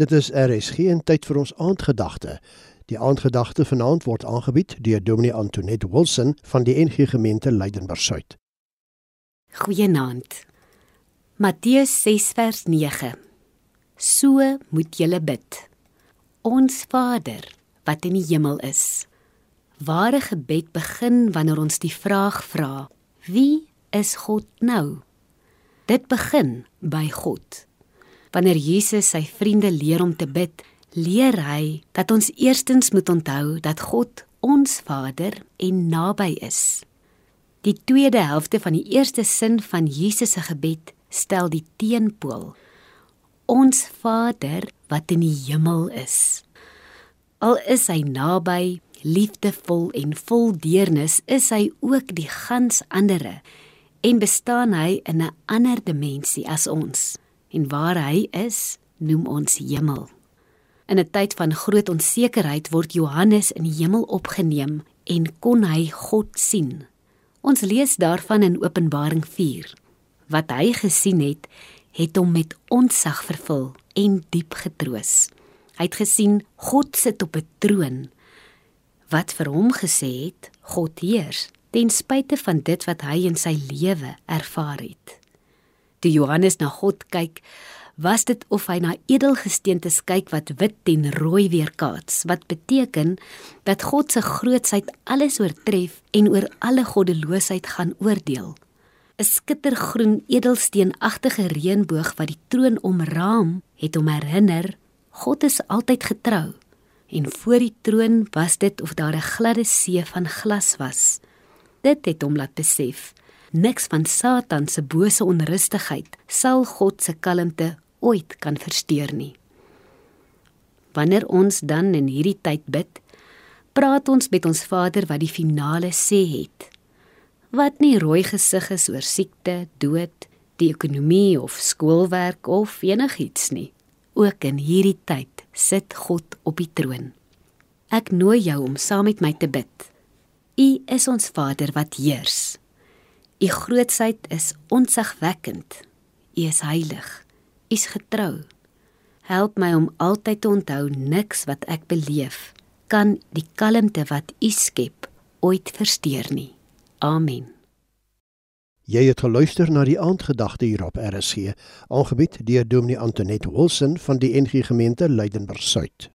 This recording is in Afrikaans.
Dit is RSG en tyd vir ons aandgedagte. Die aandgedagte vanaand word aangebied deur Dominee Antoinette Wilson van die NG Gemeente Leidenburg Suid. Goeienaand. Matteus 6 vers 9. So moet julle bid. Ons Vader wat in die hemel is. Ware gebed begin wanneer ons die vraag vra: Wie is God nou? Dit begin by God. Wanneer Jesus sy vriende leer om te bid, leer hy dat ons eerstens moet onthou dat God ons Vader en naby is. Die tweede helfte van die eerste sin van Jesus se gebed stel die teenpool. Ons Vader wat in die hemel is. Al is hy naby, liefdevol en vol deernis, is hy ook die gans andere en bestaan hy in 'n ander dimensie as ons en waar hy is, noem ons hemel. In 'n tyd van groot onsekerheid word Johannes in die hemel opgeneem en kon hy God sien. Ons lees daarvan in Openbaring 4. Wat hy gesien het, het hom met onsag vervul en diep getroos. Hy het gesien God sit op 'n troon wat vir hom gesê het God heers ten spyte van dit wat hy in sy lewe ervaar het toe Johannes na God kyk, was dit of hy na edelgesteente kyk wat wit en rooi weerkaats, wat beteken dat God se grootsheid alles oortref en oor alle goddeloosheid gaan oordeel. 'n Skittergroen edelsteenagtige reënboog wat die troon omraam, het hom herinner God is altyd getrou. En voor die troon was dit of daar 'n gladde see van glas was. Dit het hom laat besef niks van Satan se bose onrustigheid sal God se kalmte ooit kan versteur nie. Wanneer ons dan in hierdie tyd bid, praat ons met ons Vader wat die finale sê het. Wat nie rooi gesig is oor siekte, dood, die ekonomie of skoolwerk of enigiets nie. Ook in hierdie tyd sit God op die troon. Ek nooi jou om saam met my te bid. U is ons Vader wat heers. U grootsheid is onsagwekkend. U is heilig. U is getrou. Help my om altyd te onthou niks wat ek beleef kan die kalmte wat U skep ooit versteur nie. Amen. Jy het geluister na die aandgedagte hier op RSG, aangebied deur Dominee Antoinette Wilson van die NG Gemeente Leidenburg Suid.